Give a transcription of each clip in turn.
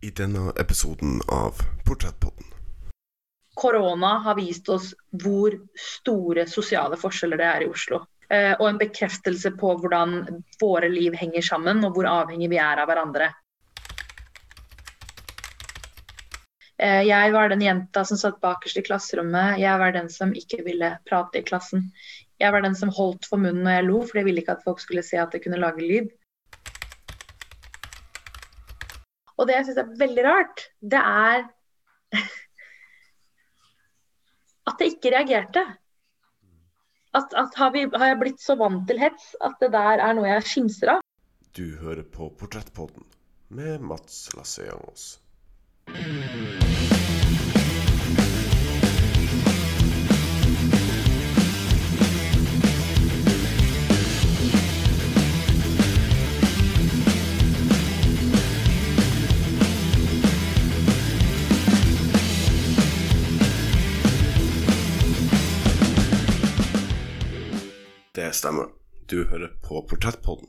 i denne episoden av Portrettpodden. Korona har vist oss hvor store sosiale forskjeller det er i Oslo. Eh, og en bekreftelse på hvordan våre liv henger sammen, og hvor avhengig vi er av hverandre. Eh, jeg var den jenta som satt bakerst i klasserommet. Jeg var den som ikke ville prate i klassen. Jeg var den som holdt for munnen når jeg lo, for jeg ville ikke at folk skulle se at jeg kunne lage lyd. Og det jeg syns er veldig rart, det er at jeg ikke reagerte. At, at har, vi, har, jeg blitt så vant til hets at det der er noe jeg skimser av? Du hører på Portrettpodden med Mats Lasseangos. Det stemmer. Du hører på Portrettpodden.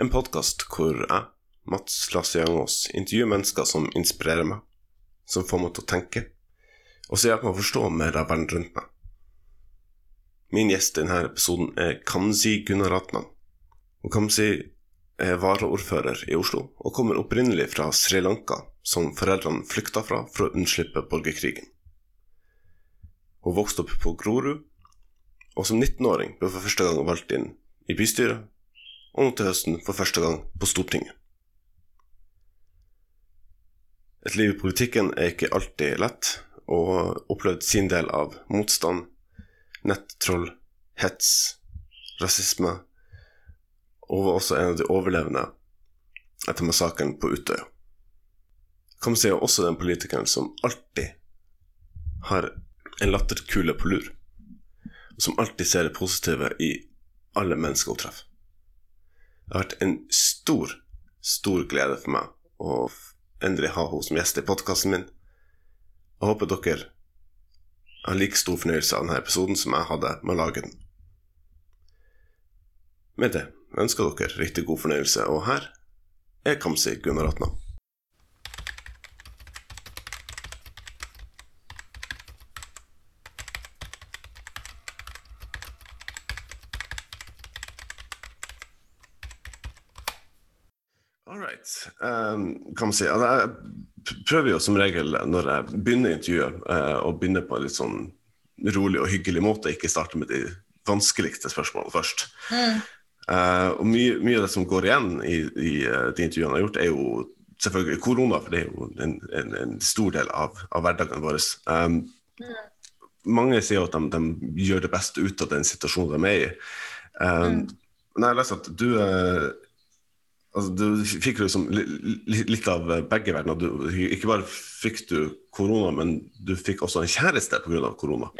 En podkast hvor jeg, Mats Lasse-Jangås, intervjuer mennesker som inspirerer meg, som får meg til å tenke, og som hjelper meg å forstå mer av verden rundt meg. Min gjest i denne episoden er Kamzy Gunaratnam. Og Kamzy er varaordfører i Oslo, og kommer opprinnelig fra Sri Lanka, som foreldrene flykta fra for å unnslippe borgerkrigen. Hun vokste opp på Grorud og som 19-åring ble for første gang valgt inn i bystyret, og nå til høsten for første gang på Stortinget. Et liv i politikken er ikke alltid lett, og opplevd sin del av motstand, nettroll, hets, rasisme, og var også en av de overlevende etter massakren på Utøya. Kan man si også den politikeren som alltid har en latterkule på lur som alltid ser det positive i alle mennesker hun treffer. Det har vært en stor, stor glede for meg å endelig ha henne som gjest i podkasten min. Jeg håper dere har like stor fornøyelse av denne episoden som jeg hadde med å lage den. Med det ønsker dere riktig god fornøyelse, og her er Kamzy Gunaratnam. um, kan man si. Altså, jeg prøver jo som regel når jeg begynner intervjuet, uh, å begynne på en litt sånn rolig og hyggelig måte, ikke starte med de vanskeligste spørsmålene først. Mm. Uh, og mye, mye, av det som går igjen i, i uh, de intervjuene jeg har gjort, er jo selvfølgelig korona, for det er jo en, en, en stor del av, av hverdagen vår. Um, mm. Mange sier at de, de, gjør det beste ut av den situasjonen de er i. Um, mm. Men jeg har lest at du altså, Du fikk liksom litt av begge verdener. Du, ikke bare fikk du korona, men du fikk også en kjæreste pga. korona.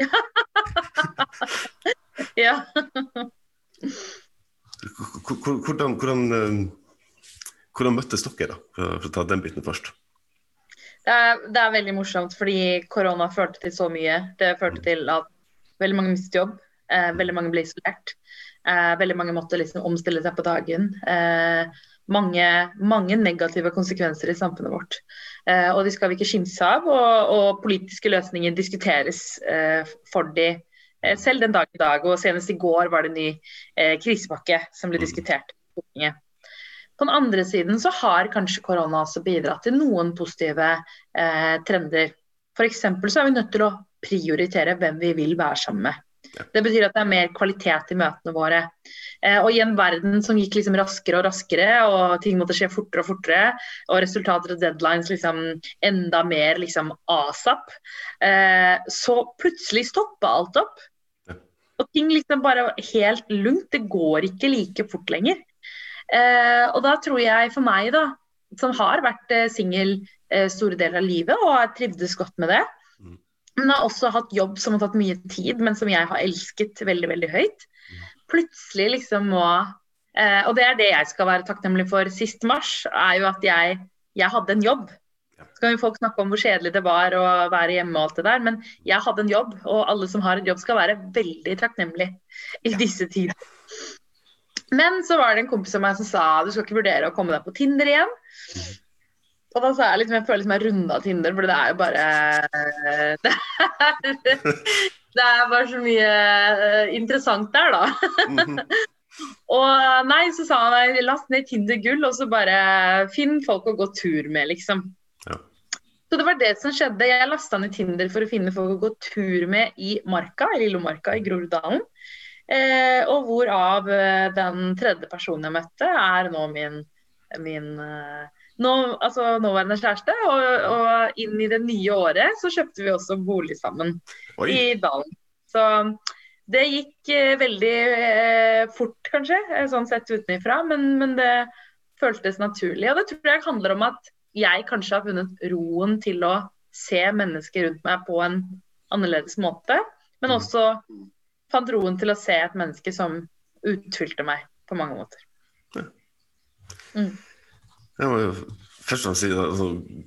ja. hvordan, hvordan, eh, hvordan, møttes dere, da? For å ta den biten først. Det er, det er, veldig morsomt, fordi korona førte til så mye. Det førte til at veldig mange mistet jobb. Eh, veldig mange ble isolert. Eh, veldig mange måtte liksom omstille seg på dagen. Eh, mange, mange, negative konsekvenser i samfunnet vårt. Eh, og de skal vi ikke skimse av. Og, og politiske løsninger diskuteres eh, for de eh, selv den dag i dag. Og senest i går var det en ny eh, krisepakke som ble mm. diskutert. På den andre siden så har kanskje korona også bidratt til noen positive eh, trender. F.eks. så er vi nødt til å prioritere hvem vi vil være sammen med. Det betyr at det er mer kvalitet i møtene våre. Eh, og i en verden som gikk liksom raskere og raskere, og ting måtte skje fortere og fortere, og resultater og deadlines liksom enda mer liksom asap, eh, så plutselig stoppa alt opp. Og ting liksom bare helt lugnt. Det går ikke like fort lenger. Eh, og da tror jeg for meg, da, som har vært singel store deler av livet og har trivdes godt med det, men har også hatt jobb som har tatt mye tid, men som jeg har elsket veldig, veldig høyt. Plutselig liksom må eh, Og det er det jeg skal være takknemlig for sist mars, er jo at jeg, jeg hadde en jobb. Så kan jo folk snakke om hvor kjedelig det var å være hjemme og alt det der, men jeg hadde en jobb, og alle som har en jobb skal være veldig takknemlig i disse tider. Men så var det en kompis av meg som sa du skal ikke vurdere å komme deg på Tinder igjen. Og da sa jeg liksom, jeg føler liksom jeg runda Tinder, for det er jo bare det er, det er bare så mye eh, interessant der, da. Mhm. Og nei, så sa han last ned Tinder gull, og så bare finn folk å gå tur med, liksom. Ja. Så det var det som skjedde. Jeg lasta ned Tinder for å finne folk å gå tur med i Marka, i Lillomarka i Groruddalen. Eh, og hvorav eh, den tredje personen jeg møtte, er nå min, min eh, nå, altså, nåværende kjæreste. Og, og inn i det nye året så kjøpte vi også bolig sammen Oi. i dalen. Så det gikk eh, veldig eh, fort, kanskje, eh, sånn sett utenfra, men, men det føltes naturlig. Og det tror jeg handler om at jeg kanskje har funnet roen til å se mennesker rundt meg på en annerledes måte, men Mm. også fant roen til å se et menneske som utfylte meg på mange måter. Jeg må jo først og fremst si altså,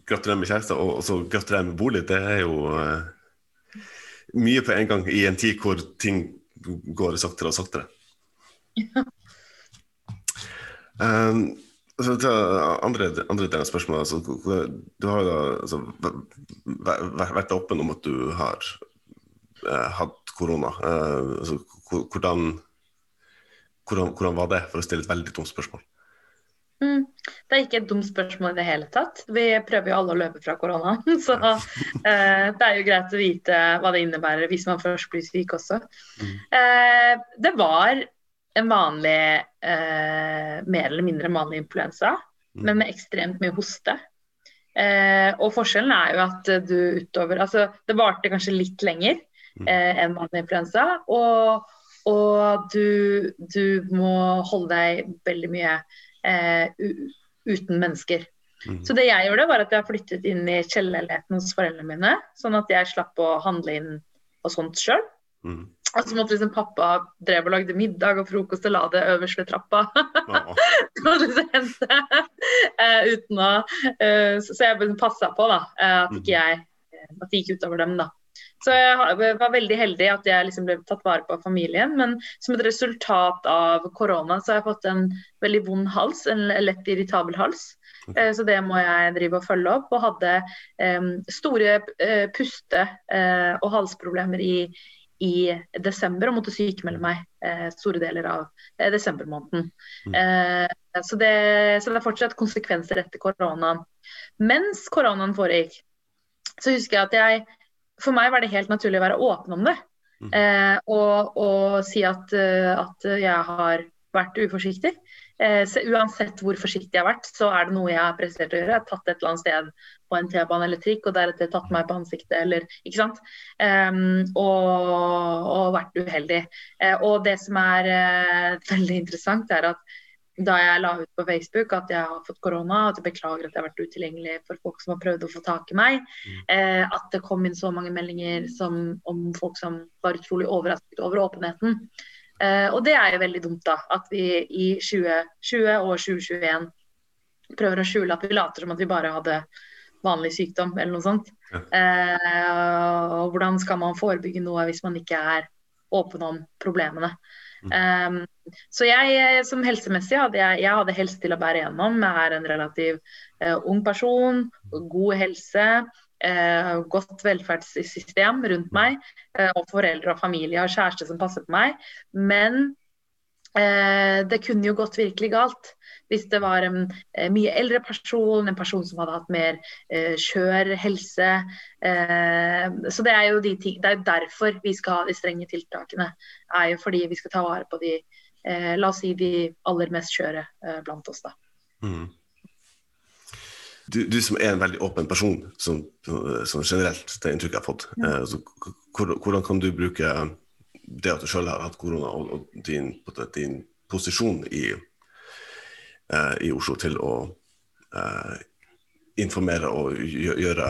gratulerer med kjæreste, og og så gratulerer med bolig. Det er jo uh, mye på en gang i en tid hvor ting går saktere og saktere. Um, så til andre, andre delen av spørsmålet altså, Du har jo altså, væ- væ- vært åpen om at du har uh, hatt korona. Uh, altså, hvordan, hvordan, hvordan var det, for å stille et veldig dumt spørsmål? Mm. Det er ikke et dumt spørsmål i det hele tatt. Vi prøver jo alle å løpe fra korona. Så eh, det er jo greit å vite hva det innebærer hvis man først blir syk også. Mm. Eh, det var en vanlig, eh, mer eller mindre vanlig influensa, Mm. men med ekstremt mye hoste. Eh, og forskjellen er jo at du utover Altså, det varte kanskje litt lenger Mm. eh, enn vanlig influensa. Og, og du, du må holde deg veldig mye eh, uten mennesker. Mm. Så det jeg gjorde, var at jeg flyttet inn i kjellerleiligheten hos foreldrene mine, sånn at jeg slapp å handle inn og sånt sjøl. Mm. Og så måtte liksom pappa drev og lagde middag og frokost og la det øverst ved trappa. Ah. Hente, eh, uten å uh, Så så jeg passa på da, eh, at ikke jeg at det gikk utover dem. da. Så jeg var veldig heldig at jeg liksom ble tatt vare på av familien. Men som et resultat av korona så har jeg fått en veldig vond hals, en lett irritabel hals. Eh, Så det må jeg drive og følge opp. Og hadde um, store uh, puste- uh, og halsproblemer i, i desember og måtte sykemelde meg uh, store deler av eh, desembermåneden. Mm. Så, det, så det er fortsatt konsekvenser etter koronaen. Mens koronaen foregikk, så husker jeg at jeg For meg var det helt naturlig å være åpen om det. Mm. Eh, og, og si at, eh, at jeg har vært uforsiktig. Eh, uansett hvor forsiktig jeg har vært, så er det noe jeg har prestert å gjøre. Jeg har tatt et eller annet sted på en T-bane eller trikk, og deretter tatt meg på ansiktet, eller ikke sant. Eh, og, og vært uheldig. Eh, og det som er eh, veldig interessant, er at da jeg la ut på Facebook at jeg har fått korona, at jeg beklager at jeg har vært utilgjengelig for folk som har prøvd å få tak i meg, eh, at det kom inn så mange meldinger som, om folk som var utrolig overrasket over åpenheten. Eh, og det er jo veldig dumt, da. At vi i 2020 og 2021 prøver å skjule at vi later som at vi bare hadde vanlig sykdom eller noe sånt. Ja. Eh, og hvordan skal man forebygge noe hvis man ikke er åpen om problemene. Um, så jeg eh, som helsemessig hadde jeg, jeg hadde helse til å bære gjennom. Jeg er en relativt uh, ung person, god helse, uh, godt velferdssystem rundt meg. Uh, og foreldre og familie og kjæreste som passer på meg. Men eh, det kunne jo gått virkelig galt hvis det var en eh, mye eldre person, en person som hadde hatt mer eh, skjør helse. Eh, så det er jo de ting, det er derfor vi skal ha de strenge tiltakene. er jo fordi vi skal ta vare på de eh, la oss si de aller mest skjøre eh, blant oss. da. Mm. Du, du som er en veldig åpen person, som, som generelt det inntrykket jeg har fått, eh, så k- hvordan kan du bruke det at du selv har hatt korona og, og din, din posisjon i, eh, i Oslo til å eh, informere og gjøre,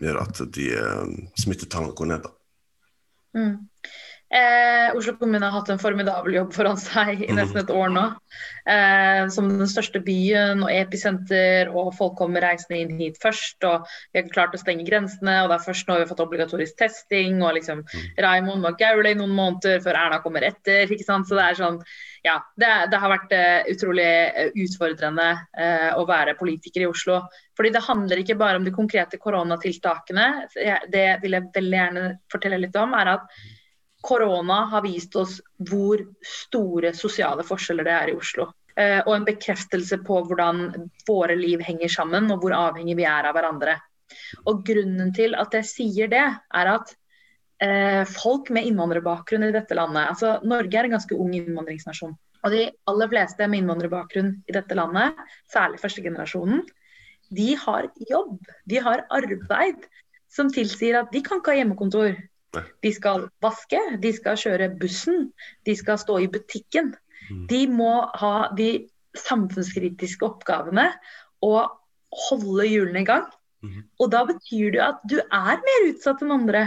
gjøre at de eh, smittetallene går ned? Mm. Eh, Oslo kommune har hatt en formidabel jobb foran seg i nesten et år nå. Eh, som den største byen og episenter, og folk kommer reisende inn hit først. Og vi har klart å stenge grensene, og det er først nå vi har fått obligatorisk testing. Og liksom Raymond Raimond var gaule i noen måneder før Erna kommer etter. ikke sant? Så det er sånn ja, det, det har vært uh, utrolig eh, utfordrende uh, å være politiker i Oslo. Fordi det handler ikke bare om de konkrete koronatiltakene. Det vil jeg veldig gjerne fortelle litt om. er at korona har vist oss hvor store sosiale forskjeller det er i Oslo. Eh, og en bekreftelse på hvordan våre liv henger sammen, og hvor avhengig vi er av hverandre. Og Grunnen til at jeg sier det, er at eh, folk med innvandrerbakgrunn i dette landet altså Norge er en ganske ung innvandringsnasjon. Og de aller fleste med innvandrerbakgrunn i dette landet, særlig førstegenerasjonen, de har jobb. De har arbeid som tilsier at de kan ikke ha hjemmekontor. De skal vaske, de skal kjøre bussen, de skal stå i butikken. Mm. De må ha de samfunnskritiske oppgavene og holde hjulene i gang. Mm. Og da betyr det at du er mer utsatt enn andre.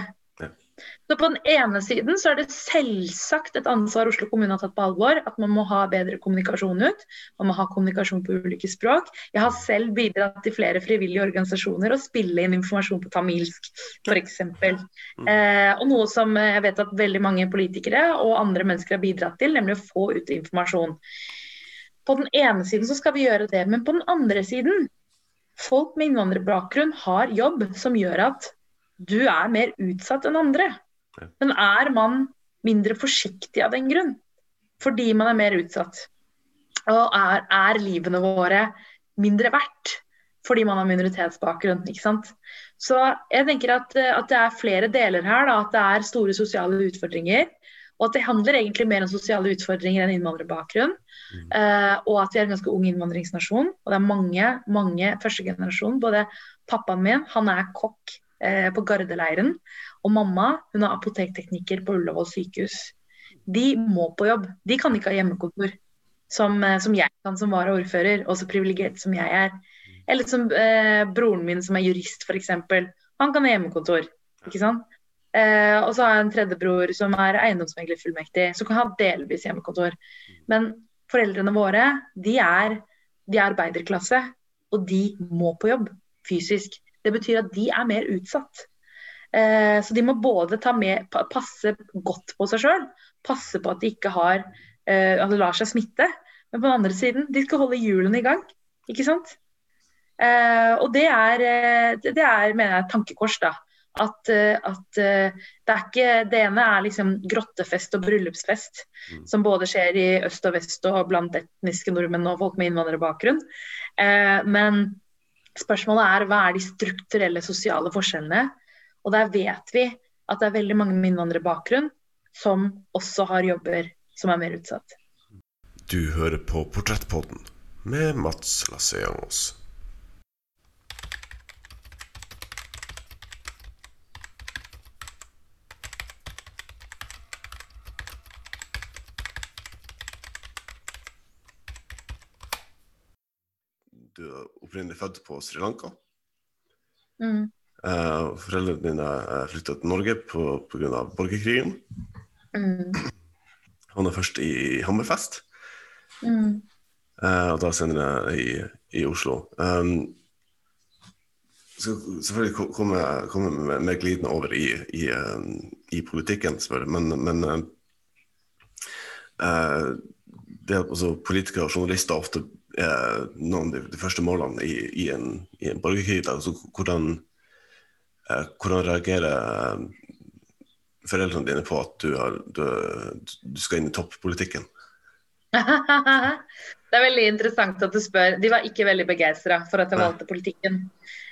Så På den ene siden så er det selvsagt et ansvar Oslo kommune har tatt på alvor. At man må ha bedre kommunikasjon ut. Man må ha kommunikasjon på ulike språk. Jeg har selv bidratt til flere frivillige organisasjoner og spille inn informasjon på tamilsk f.eks. Mm. Eh, og noe som jeg vet at veldig mange politikere og andre mennesker har bidratt til, nemlig å få ut informasjon. På den ene siden så skal vi gjøre det, men på den andre siden Folk med innvandrerbakgrunn har jobb som gjør at du er mer utsatt enn andre. Men er man mindre forsiktig av den grunn? Fordi man er mer utsatt. Og er, er livene våre mindre verdt fordi man har minoritetsbakgrunn? ikke sant? Så jeg tenker at, at det er flere deler her. Da, at det er store sosiale utfordringer. Og at det handler egentlig mer om sosiale utfordringer enn innvandrerbakgrunn. Mm. Uh, og at vi er en ganske ung innvandringsnasjon. Og det er mange, mange førstegenerasjon. Både pappaen min, han er kokk eh, på Gardeleiren. Og mamma hun er apotektekniker på Ullevål sykehus. De må på jobb. De kan ikke ha hjemmekontor, som, eh, som jeg kan som varaordfører, og så privilegert som jeg er. Eller som eh, broren min som er jurist, f.eks. Han kan ha hjemmekontor. ikke sant? Eh, og så har jeg en tredjebror som er eiendomsmeglerfullmektig, som kan ha delvis hjemmekontor. Men foreldrene våre, de er, de er arbeiderklasse, og de må på jobb fysisk. Det betyr at de er mer utsatt. Eh, så de må både med, passe godt på seg sjøl, passe på at de ikke har, eh, at det lar seg smitte. Men på den andre siden, de skal holde hjulene i gang. Ikke sant? Eh, og det er, det er, mener jeg, et tankekors, da. At, at, det er ikke Det ene er liksom grottefest og bryllupsfest, mm. som både skjer i øst og vest og blant etniske nordmenn og folk med innvandrerbakgrunn. Eh, men Spørsmålet er hva er de strukturelle sosiale forskjellene. Og der vet vi at det er veldig mange med innvandrerbakgrunn som også har jobber som er mer utsatt. Du hører på Portrettpodden med Mats Lasseangos. du er opprinnelig født på Sri Lanka. Mm. Uh, foreldrene dine flytta til Norge pga. borgerkrigen. Mm. Han er først i Hammerfest, mm. uh, og da senere i, i Oslo. Um, skal selvfølgelig komme, komme med, med glidende over i, i, um, i politikken, men, men uh, det at altså, politikere og journalister ofte eh, noen av de, første målene i, i, en, i en, borgerkrig. Altså, hvordan, eh, hvordan reagerer eh, foreldrene dine på at du, har, du, du skal inn i toppolitikken? Det er veldig interessant at du spør. De var ikke veldig begeistra for at jeg valgte politikken.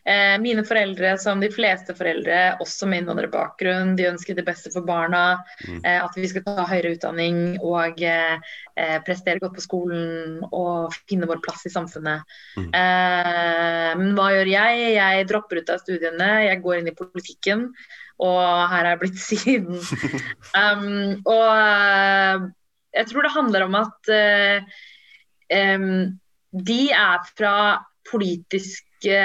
Eh, mine foreldre, som de fleste foreldre, også med innvandrerbakgrunn, de ønsker det beste for barna. Mm. Eh, at vi skal ta høyere utdanning og eh, eh prestere godt på skolen og finne vår plass i samfunnet. Mm. Eh, men hva gjør jeg? Jeg dropper ut av studiene, jeg går inn i politikken. Og her er jeg blitt siden. um, og eh, jeg tror det handler om at um, de er fra politiske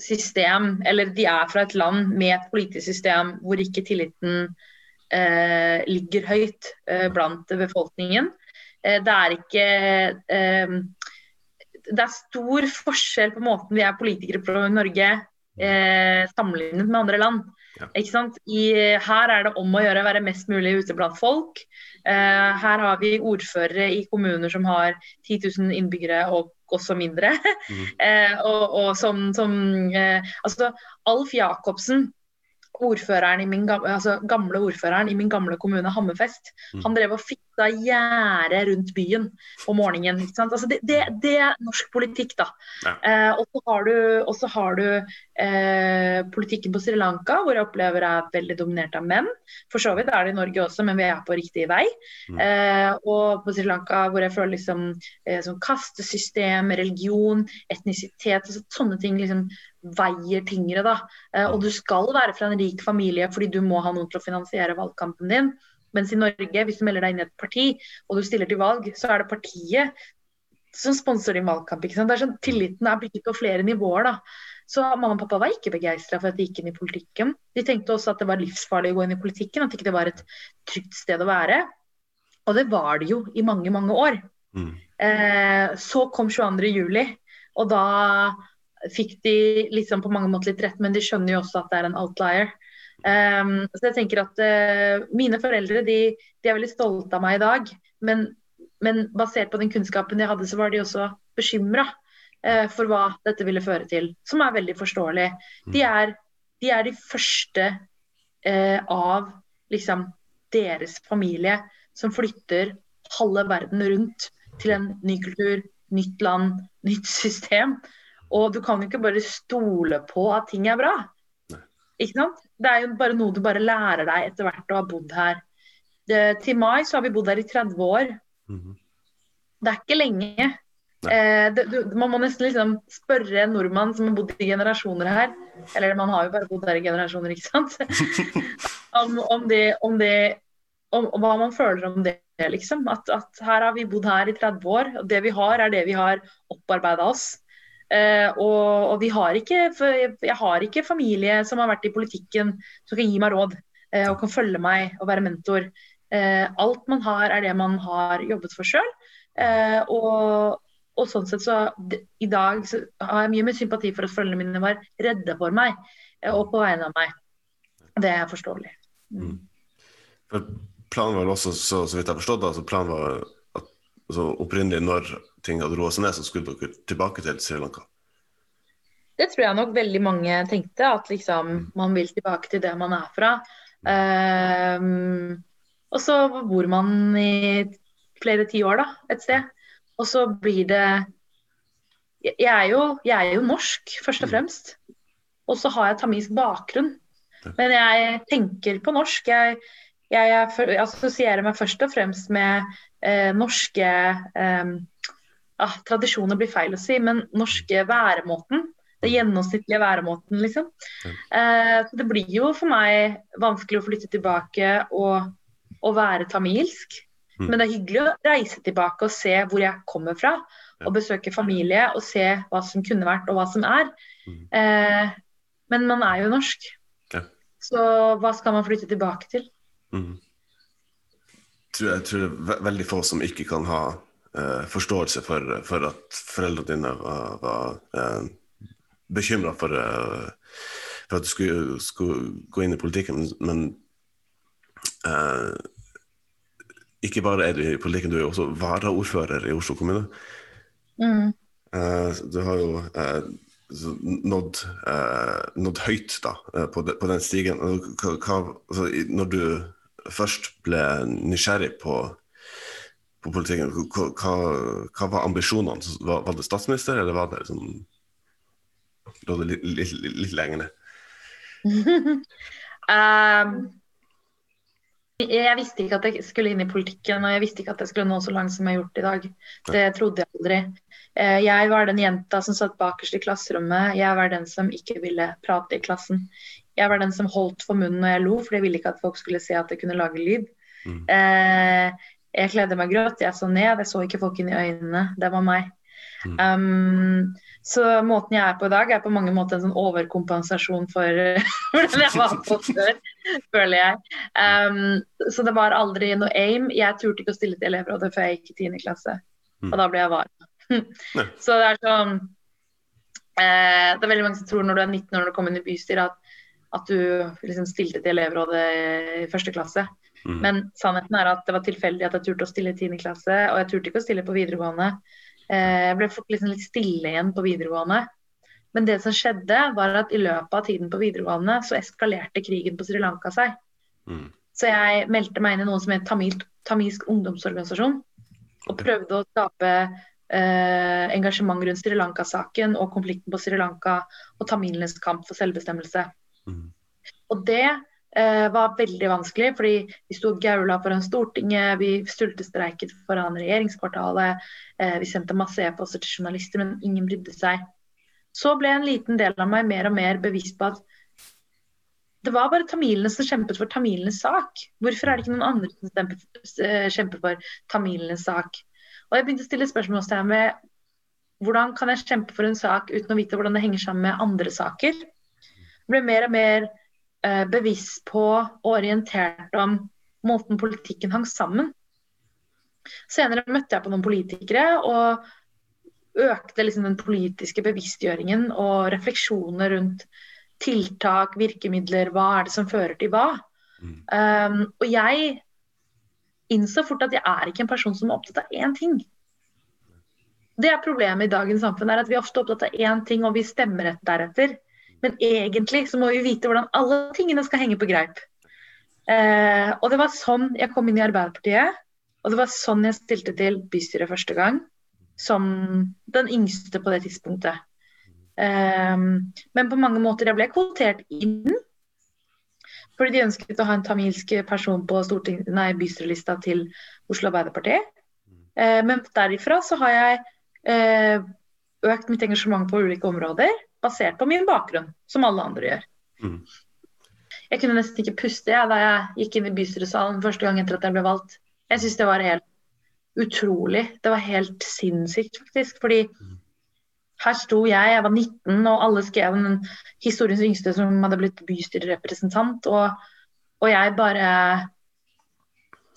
system, eller de er fra et land med et politisk system hvor ikke tilliten eh, ligger høyt eh, blant befolkningen. Eh, det er ikke Det er stor forskjell på måten vi er politikere på i Norge sammenlignet med andre land. Ja. I, her er det om å gjøre å være mest mulig ute blant folk. Eh, her har vi ordførere i kommuner som har 10 000 innbyggere og også mindre. Mm. eh, og, og som, som eh, Altså, Alf Jacobsen, ordføreren i min gamle, altså, gamle ordføreren i min gamle kommune, Hammerfest, Mm. han drev og fiksa gjerde rundt byen om morgenen. Altså, det, det, det er norsk politikk, da. Ja. Eh, og så har du, eh, politikken på Sri Lanka, hvor jeg opplever er veldig dominert av menn. For så vidt er det i Norge også, men vi er på riktig vei. Mm. Eh, og på Sri Lanka hvor jeg føler liksom eh, sånn kastesystem, religion, etnisitet, altså, sånne ting liksom veier tyngre. da. Eh, og du skal være fra en rik familie fordi du må ha noen til å finansiere valgkampen din. Mens i Norge, hvis du melder deg inn i et parti og du stiller til valg, så er det partiet som sponser din valgkamp. ikke sant? Det er sånn, Tilliten er bygget på flere nivåer. da. Så mamma og pappa var ikke begeistra for at de gikk inn i politikken. De tenkte også at det var livsfarlig å gå inn i politikken, at ikke det var et trygt sted å være. Og det var det jo i mange, mange år. Mm. Eh, så kom 22. juli, og da fikk de liksom på mange måter litt rett, men de skjønner jo også at det er en outlier. Um, så jeg tenker at uh, Mine foreldre de, de, er veldig stolte av meg i dag, men, men, basert på den kunnskapen de hadde, så var de også bekymra for hva dette ville føre til. Som er veldig forståelig. De er de, er de første eh, av liksom deres familie som flytter halve verden rundt til en ny kultur, nytt land, nytt system. Og du kan jo ikke bare stole på at ting er bra. Ikke sant? Det er jo bare noe du bare lærer deg etter hvert å ha bodd her. Det, til mai så har vi bodd her i 30 år. Mhm. Det er ikke lenge. Eh, det, du, man må nesten liksom spørre en nordmann som har bodd i generasjoner her, eller man har jo bare bodd her i generasjoner, ikke sant, om, om, det, om, det, om, om hva man føler om det, liksom. At, at her har vi bodd her i 30 år, og det vi har, er det vi har opparbeida oss. Eh, og, og, vi har ikke, jeg har ikke familie som har vært i politikken som kan gi meg råd eh, og kan følge meg og være mentor. Eh, alt man har, er det man har jobbet for sjøl. Og, og, sånn sett så I dag så har jeg mye mer sympati for at foreldrene mine var redde for meg og på vegne av meg. Det er forståelig. Mm. For planen var også, så, så vidt jeg har forstått, altså planen var at altså, opprinnelig når ting hadde roa seg ned, så skulle dere tilbake til Sri Lanka? Det tror jeg nok veldig mange tenkte, at liksom man vil tilbake til det man er fra. Um, og så bor man i flere tiår da, et sted. Og så blir det jeg er, jo, jeg er jo norsk, først og fremst. Og så har jeg tamilsk bakgrunn. Men jeg tenker på norsk. Jeg, jeg, jeg assosierer meg først og fremst med eh, norske eh, ah, Tradisjoner blir feil å si, men norske væremåten. Den gjennomsnittlige væremåten, liksom. Eh, det blir jo for meg vanskelig å flytte tilbake og, og være tamilsk. Mm. Men det er hyggelig å reise tilbake og se hvor jeg kommer fra. Og besøke familie og se hva som kunne vært og hva som er. Mm. Eh, men man er jo norsk. Ja. Så hva skal man flytte tilbake til? Mm. Tror jeg tror det er veldig få som ikke kan ha uh, forståelse for, for, at foreldrene dine var, var uh, bekymra for, uh, for, at du skulle, skulle, gå inn i politikken, men uh, ikke bare er du i politikken, du er også varaordfører i Oslo kommune. Mm. du har jo nådd, nådd, høyt da, på, de, på den stigen. Hva, altså, når du først ble nysgjerrig på, på politikken, hva, hva, var ambisjonene? Var, var, det statsminister, eller var det liksom Lå det litt, litt, litt, litt lenger ned? um, jeg visste ikke at jeg skulle inn i politikken, og jeg visste ikke at jeg skulle nå så langt som jeg har gjort i dag. Det trodde jeg aldri. Jeg var den jenta som satt bakerst i klasserommet. Jeg var den som ikke ville prate i klassen. Jeg var den som holdt for munnen når jeg lo, for jeg ville ikke at folk skulle se at jeg kunne lage lyd. Mm. Eh, jeg kledde meg grått, jeg så ned, jeg så ikke folk inn i øynene. Det var meg. Mm. Um, Så måten jeg er på i dag, er på mange måter en sånn overkompensasjon for hvordan jeg var på før, føler jeg. Um, så det var aldri noe aim. Jeg turte ikke å stille til elevrådet før jeg gikk i 10. klasse. Mm. Og da ble jeg var. så det er sånn eh, Det er veldig mange som tror når du er 19 år og kommer inn i bystyret, at, at du liksom stilte til elevrådet i første klasse. Mm. Men sannheten er at det var tilfeldig at jeg turte å stille i 10. klasse, og jeg turte ikke å stille på videregående. Eh, jeg ble fort liksom litt stille igjen på videregående. Men det som skjedde, var at i løpet av tiden på videregående så eskalerte krigen på Sri Lanka seg. Mm. Så jeg meldte meg inn i noe som het Tamil, Tamilsk ungdomsorganisasjon. Og prøvde å skape eh, engasjement rundt Sri Lanka-saken og konflikten på Sri Lanka og tamilenes kamp for selvbestemmelse. Mm. Og det eh, var veldig vanskelig, fordi vi sto gaula foran Stortinget, vi sultestreiket foran regjeringskvartalet, eh, vi sendte masse e-poster til journalister, men ingen brydde seg. Så ble en liten del av meg mer og mer bevisst på at det var bare tamilene som kjempet for tamilenes sak. Hvorfor er det ikke noen andre som eh, kjemper for tamilenes sak? Og jeg begynte å stille spørsmålstegn ved hvordan kan jeg kjempe for en sak uten å vite hvordan det henger sammen med andre saker. Jeg ble mer og mer bevisst på og orientert om måten politikken hang sammen. Senere møtte jeg på noen politikere og økte liksom den politiske bevisstgjøringen og refleksjoner rundt tiltak, virkemidler, hva er det som fører til hva. Mm. Um, og jeg innså fort at jeg er ikke en person som er opptatt av én ting. Det er problemet i dagens samfunn, er at vi er ofte opptatt av én ting, og vi stemmer etter deretter. Men egentlig så må vi vite hvordan alle tingene skal henge på greip. Eh, og det var sånn jeg kom inn i Arbeiderpartiet. Og det var sånn jeg stilte til bystyret første gang. Som den yngste på det tidspunktet. Um, men på mange måter jeg ble kvotert inn. Fordi de ønsket å ha en tamilsk person på nei, bystyrelista til Oslo Arbeiderparti. Uh, men derifra så har jeg uh, økt mitt engasjement på ulike områder basert på min bakgrunn, som alle andre gjør. Mm. Jeg kunne nesten ikke puste jeg, da jeg gikk inn i bystyresalen første gang etter at jeg ble valgt. Jeg syns det var helt utrolig. Det var helt sinnssykt, faktisk. Fordi her sto jeg, jeg var 19, og alle skrev en historiens yngste som hadde blitt bystyrerepresentant. Og, og jeg bare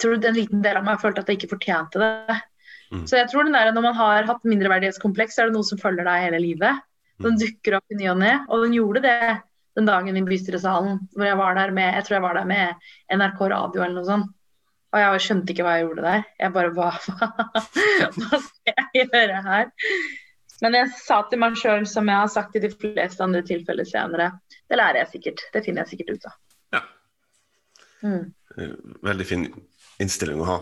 tror en liten del av meg følte at jeg ikke fortjente det. Mm. Så jeg tror den der, når man har hatt mindreverdighetskompleks, så er det noe som følger deg hele livet. Den dukker opp i ny og ne, og den gjorde det den dagen i bystyresalen. Hvor jeg var der med jeg tror jeg var der med NRK Radio eller noe sånt. Og jeg skjønte ikke hva jeg gjorde der. Jeg bare hva, hva skal jeg gjøre her? Men jeg sa til meg sjøl, som jeg har sagt i de fleste andre tilfeller senere, det lærer jeg sikkert. Det finner jeg sikkert ut av. Ja. Mm. Eh, Veldig fin innstilling å ha.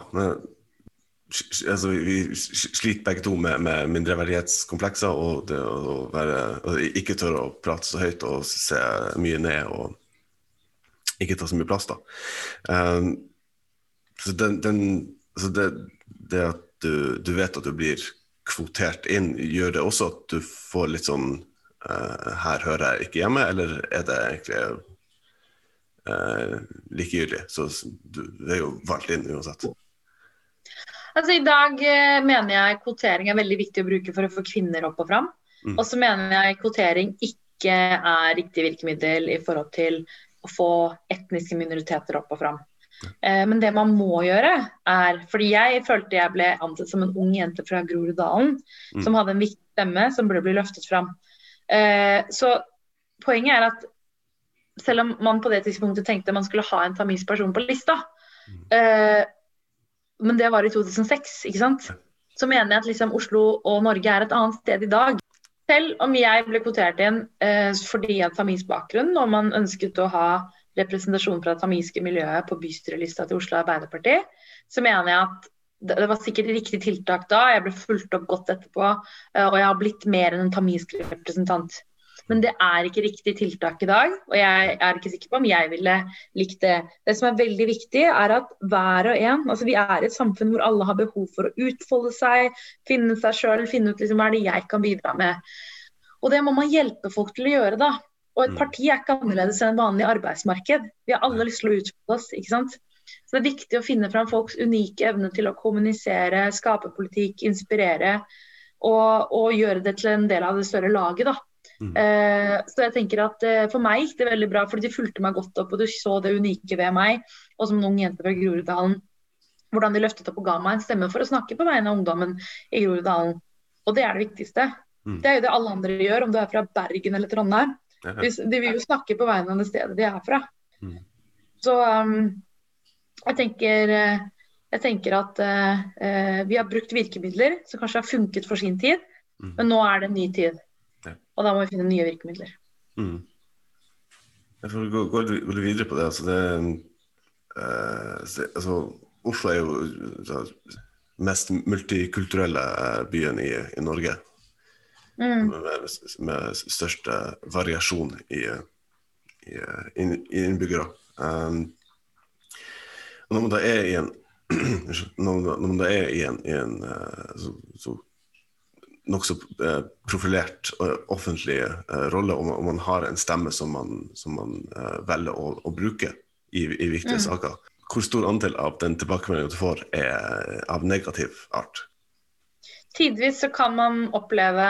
Altså, vi sliter begge to med, med mindreverdighetskomplekser og det å være, å ikke tørre å prate så høyt og se mye ned og ikke ta så mye plass. da. Um, så den, den, så det, det at du, du vet at du blir kvotert inn, gjør det også at du får litt sånn uh, Her hører jeg ikke hjemme, eller er det egentlig uh, likegyldig. Så du er jo valgt inn uansett. Altså, I dag eh, mener jeg kvotering er veldig viktig å bruke for å få kvinner opp og fram. Mm. Og så mener jeg kvotering ikke er riktig virkemiddel i forhold til å få etniske minoriteter opp og fram. Eh, men det man må gjøre, er Fordi jeg følte jeg ble ansett som en ung jente fra Groruddalen Mm. som hadde en viktig stemme som burde bli løftet fram. Eh, så poenget er at selv om man på det tidspunktet tenkte man skulle ha en tamilsk person på lista, eh, men det var i 2006, ikke sant? Så mener jeg at liksom Oslo og Norge er et annet sted i dag. Selv om jeg ble kvotert inn eh, fordi jeg har tamilsk bakgrunn, og man ønsket å ha representasjon fra det tamilske miljøet på bystyrelista til Oslo Arbeiderparti, så mener jeg at det, det var sikkert riktig tiltak da. Jeg ble fulgt opp godt etterpå, eh, og jeg har blitt mer enn en tamilsk representant. Men det er ikke riktig tiltak i dag, og jeg er ikke sikker på om jeg ville likt det. Det som er veldig viktig, er at hver og en altså Vi er et samfunn hvor alle har behov for å utfolde seg, finne seg sjøl, finne ut liksom, hva er det jeg kan bidra med. Og det må man hjelpe folk til å gjøre, da. Og et Mm. parti er ikke annerledes enn et vanlig arbeidsmarked. Vi har alle lyst til å utfolde oss, ikke sant. Så det er viktig å finne fram folks unike evne til å kommunisere, skape politikk, inspirere. og, og, gjøre det til en del av det større laget. da. Mm. Eh, så jeg tenker at eh, For meg gikk det veldig bra, fordi de fulgte meg godt opp, og du så det unike ved meg. Og som en ung jente fra Groruddalen, hvordan de løftet opp og ga meg en stemme for å snakke på vegne av ungdommen i Groruddalen. Og det er det viktigste. Mm. Det er jo det alle andre gjør, om du er fra Bergen eller Trondheim. De, de vil jo snakke på vegne av det stedet de er fra. Mm. Så um, jeg tenker eh, jeg tenker at uh, vi har brukt virkemidler som kanskje har funket for sin tid, mm. men nå er det en ny tid. Og da må vi finne nye virkemidler. Mm. Jeg får gå, gå, videre på det. Altså, det uh, altså, Oslo er jo den mest multikulturelle byen i, i Norge. Mm. Med, med, største variasjon i, i, i innbyggere. Um, når man da er i en når man da er i en, i en uh, så, så nokså uh, profilert uh, offentlig uh, rolle, og man, har en stemme som man, som man velger å, å, bruke i, i viktige mm. saker, hvor stor andel av den tilbakemeldingen du får, er av negativ art? Tidvis så kan man oppleve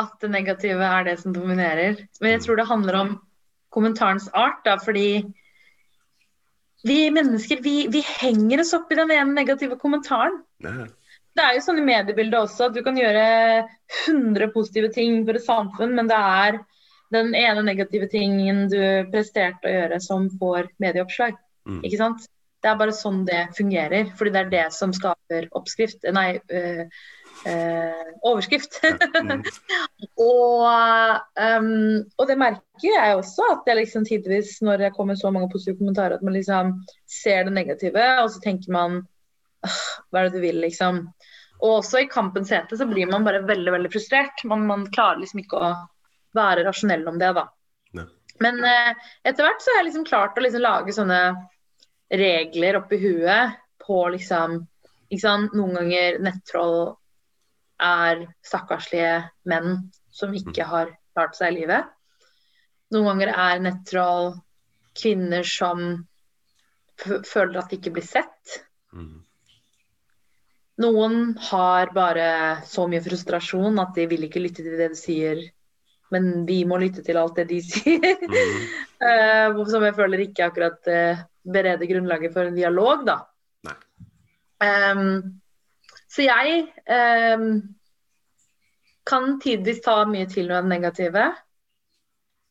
at det negative er det som dominerer. Men jeg mm. tror det handler om kommentarens art, da, fordi vi mennesker vi, vi henger oss opp i den ene negative kommentaren. Ja. Det er jo sånn i mediebildet også at du kan gjøre 100 positive ting for et samfunn, men det er den ene negative tingen du presterte å gjøre som får medieoppslag. Mm. Ikke sant? Det er bare sånn det fungerer. Fordi det er det som skaper oppskrift. Nei, øh, øh, overskrift. Mm. og, um, og, det merker jeg også, at jeg liksom tidvis, når det kommer så mange positive kommentarer, at man liksom ser det negative, og så tenker man hva er det du vil, liksom. Og også i kampens hete så blir man bare veldig veldig frustrert. Man, man klarer liksom ikke å være rasjonell om det, da. Ne. Men eh, etter hvert så har jeg liksom klart å liksom lage sånne regler oppi huet på liksom ikke sant? Noen ganger nettroll er stakkarslige menn som ikke mm. har klart seg i livet. Noen ganger er nettroll kvinner som føler at de ikke blir sett. Mm. Noen har bare så mye frustrasjon at de vil ikke lytte til det du sier, men vi må lytte til alt det de sier. Mm. uh, som jeg føler ikke akkurat uh, bereder grunnlaget for en dialog, da. Um, så jeg um, kan tidvis ta mye til noe av det negative.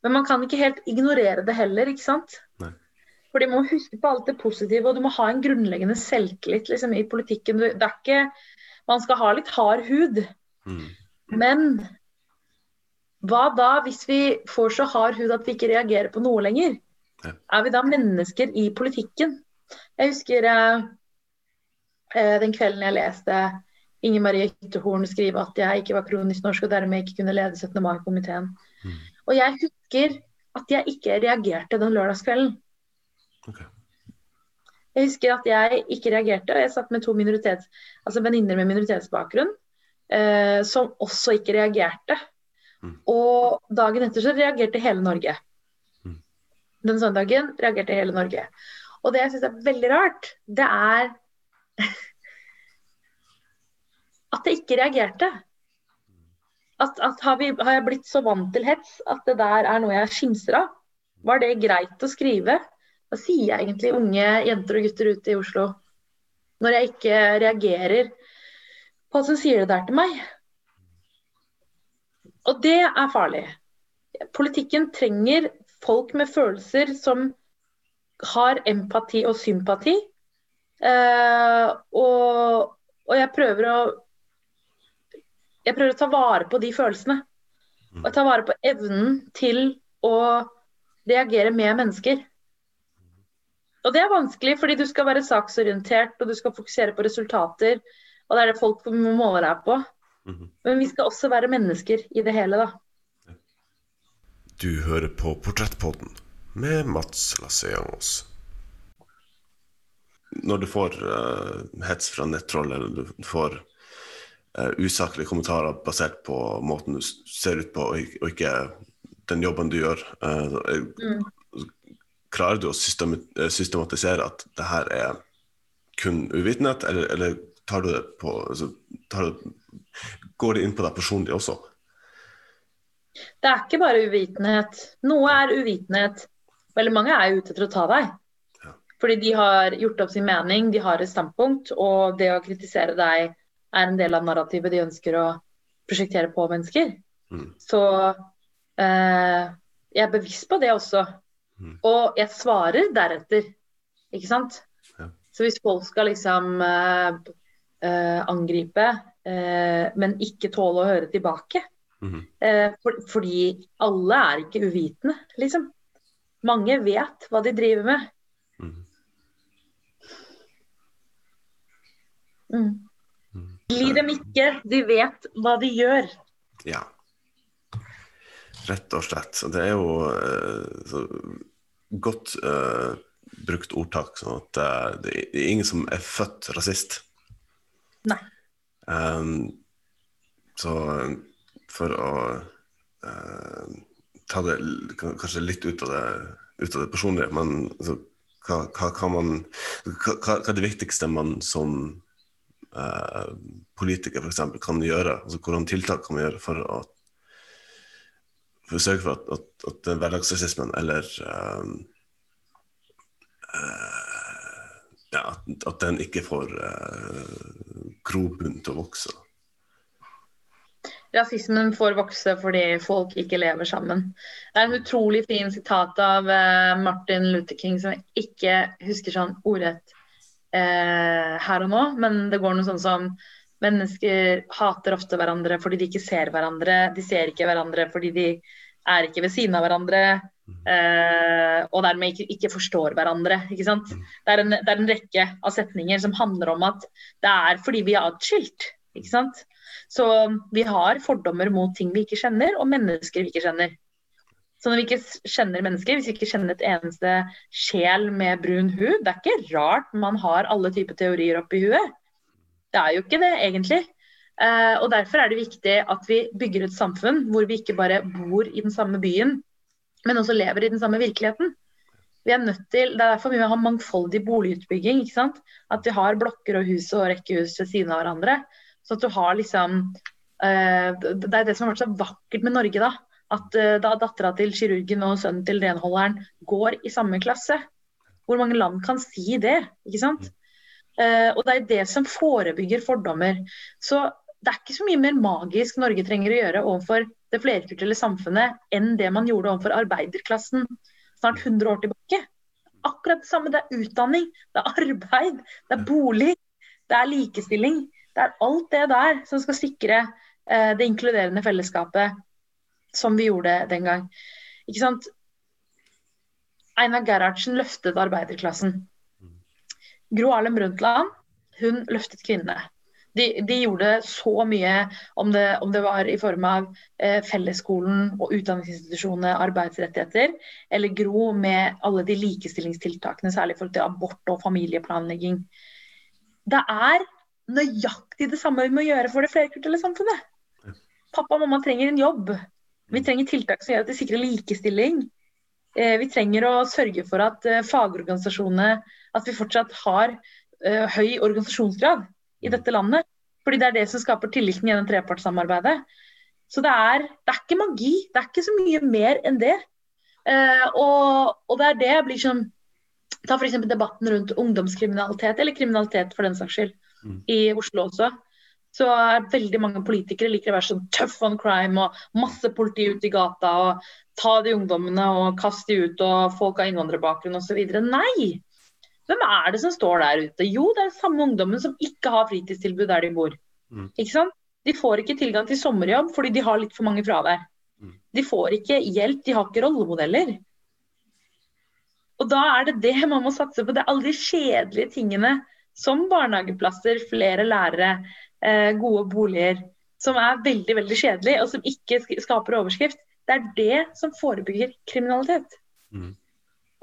Men man kan ikke helt ignorere det heller, ikke sant. Fordi man må huske på alt det positive, og du må ha en grunnleggende selvtillit liksom, i politikken. Det er ikke, man skal ha litt hard hud. Mm. Men hva da hvis vi får så hard hud at vi ikke reagerer på noe lenger? Ja. Er vi da mennesker i politikken? Jeg husker eh, eh den kvelden jeg leste Inger Marie Hyttehorn skrive at jeg ikke var kronisk norsk og dermed ikke kunne lede 17. mai-komiteen. Mm. Og jeg husker at jeg ikke reagerte den lørdagskvelden. Okay. Jeg husker at jeg ikke reagerte, og jeg satt med to minoritets, altså venninner med minoritetsbakgrunn eh, som også ikke reagerte. Mm. Og dagen etter så reagerte hele Norge. Mm. Den søndagen reagerte hele Norge. Og det jeg syns er veldig rart, det er at jeg ikke reagerte. At, at har, vi, har, jeg blitt så vant til hets at det der er noe jeg skimser av? Var det greit å skrive? Hva sier jeg egentlig unge jenter og gutter ute i Oslo når jeg ikke reagerer på at hun sier det der til meg? Og det er farlig. Politikken trenger folk med følelser som har empati og sympati. Uh, og, og, jeg prøver å jeg prøver å ta vare på de følelsene. Og ta vare på evnen til å reagere med mennesker. Og det er vanskelig, fordi du skal være saksorientert og du skal fokusere på resultater. Og det er det folk må måle deg på. Mm -hmm. Men vi skal også være mennesker i det hele, da. Du hører på Portrettpodden med Mats Lasseangos. Når du får uh, hets fra nettroll, eller du får uh, usaklige kommentarer basert på måten du ser ut på, og ikke den jobben du gjør, uh, mm klarer du å eh, systematisere at det her er kun uvitenhet, eller, eller tar du det på altså, tar du, Går det inn på deg personlig også? Det er ikke bare uvitenhet. Noe er uvitenhet. Veldig mange er ute etter å ta deg. Ja. Fordi de har gjort opp sin mening, de har et standpunkt, og det å kritisere deg er en del av narrativet de ønsker å prosjektere på mennesker. Mm. Så eh, jeg er bevisst på det også. Mm. Og jeg svarer deretter, ikke sant. Ja. Så hvis folk skal liksom uh, uh, angripe, uh, men ikke tåle å høre tilbake, mm. For, fordi alle er ikke uvitende, liksom. Mange vet hva de driver med. Mhm. Mm. Mm. Gli dem ikke, de vet hva de gjør. Ja. Rett og slett. Det er jo eh, så godt uh, brukt ordtak. sånn at uh, det er ingen som er født rasist. Nei. Um, så for å uh, ta det kanskje litt ut av det, ut av det personlige, men altså, hva, hva kan man hva, hva er det viktigste man som uh, politiker for eksempel, kan gjøre? Altså, hvordan tiltak kan man gjøre for å, for å sørge for at, at, at hverdagsrasismen eller eh, uh, ja, at, at den ikke får uh, grobunn til å vokse? Rasismen får vokse fordi folk ikke lever sammen. Det er en utrolig fin sitat av uh, Martin Luther King som jeg ikke husker sånn ordrett eh, her og nå, men det går noe sånn som Mennesker hater ofte hverandre fordi de ikke ser hverandre. De ser ikke hverandre fordi de er ikke ved siden av hverandre. eh, og dermed ikke, ikke forstår hverandre. Ikke sant? Det, er en, det er en rekke av setninger som handler om at det er fordi vi er atskilt. Ikke sant? Så vi har fordommer mot ting vi ikke kjenner, og mennesker vi ikke kjenner. Så når vi ikke kjenner mennesker, hvis vi ikke kjenner et eneste sjel med brun hud, det er ikke rart man har alle typer teorier oppi huet. Det er jo ikke det, egentlig. Eh, og Derfor er det viktig at vi bygger et samfunn hvor vi ikke bare bor i den samme byen, men også lever i den samme virkeligheten. Vi er nødt til, Det er derfor vi må ha mangfoldig boligutbygging. ikke sant? At vi har blokker og hus og rekkehus ved siden av hverandre. Så at du har liksom eh, Det er det som har vært så vakkert med Norge, da. At eh, da dattera til kirurgen og sønnen til renholderen går i samme klasse. Hvor mange land kan si det? ikke sant? Eh, og det er det som forebygger fordommer. Så det er ikke så mye mer magisk Norge trenger å gjøre overfor det flerkulturelle samfunnet enn det man gjorde overfor arbeiderklassen snart 100 år tilbake. Akkurat det samme. Det er utdanning, det er arbeid, det er bolig, det er likestilling. Det er alt det der som skal sikre eh, det inkluderende fellesskapet som vi gjorde den gang. Ikke sant? Einar Gerhardsen løftet arbeiderklassen. Gro Harlem Brundtland hun løftet kvinnene. De, de gjorde så mye, om det, om det var i form av eh, fellesskolen og utdanningsinstitusjonene, arbeidsrettigheter, eller Gro med alle de likestillingstiltakene, særlig forhold til abort og familieplanlegging. Det er nøyaktig det samme vi må gjøre for det flerkulturelle samfunnet. Pappa og mamma trenger en jobb. Vi trenger tiltak som gjør at de sikrer likestilling. Eh, vi trenger å sørge for at eh, fagorganisasjonene At vi fortsatt har eh, høy organisasjonsgrad i dette landet. Fordi det er det som skaper tilliten gjennom trepartssamarbeidet. Så det er, det er ikke magi. Det er ikke så mye mer enn det. Og, og det er det jeg blir sånn Ta f.eks. debatten rundt ungdomskriminalitet, eller kriminalitet for den saks skyld, Mm. i Oslo også. Så er veldig mange politikere liker å være sånn tough on crime og masse politi ute i gata og ta de ungdommene og kaste de ut og folk har innvandrerbakgrunn osv. Nei! Hvem er det som står der ute? Jo, det er samme ungdommen som ikke har fritidstilbud der de bor. Mm. Ikke sant? De får ikke tilgang til sommerjobb fordi de har litt for mange fravær. Mm. De får ikke hjelp, de har ikke rollemodeller. Og da er det det man må satse på. Det er alle de kjedelige tingene som barnehageplasser, flere lærere, gode boliger, som er veldig veldig kjedelig og som ikke skaper overskrift. Det er det som forebygger kriminalitet. Mm.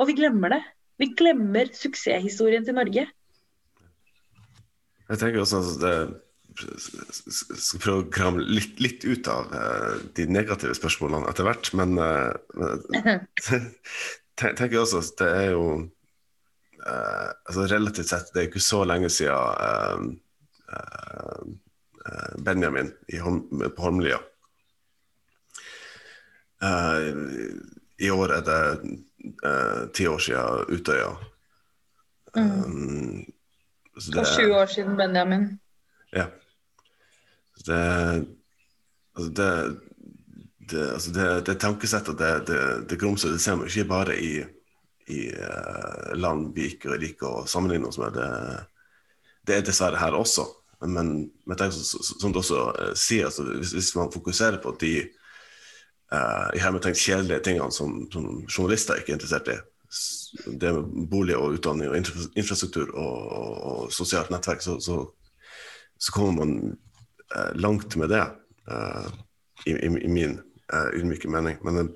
Og vi glemmer det. Vi glemmer suksesshistorien til Norge. Jeg tenker også at det skal prøve å kramme litt, litt ut av uh, de negative spørsmålene etter hvert, men uh, tenker jeg også at det er jo uh, altså Relativt sett, det er ikke så lenge siden eh, eh, eh, Benjamin Holm, på Holmlia. Eh, I år er det eh, ti år siden Utøya. Mm. Så det, og 20 år siden Benjamin. Ja. Det, altså det, det, altså det, tankesettet det, det, det ser man ikke bare i i land vi ikke liker å sammenligne oss med. Det, det er dessverre her også. Men, men det så, som du også uh, sier, altså, hvis, hvis, man fokuserer på de uh, kjedelige tingene som, som, journalister ikke er interessert i, det med bolig og utdanning og infrastruktur og, og, og sosialt nettverk, så, så, så kommer man uh, langt med det, i, i, i, min ydmyke mening. Men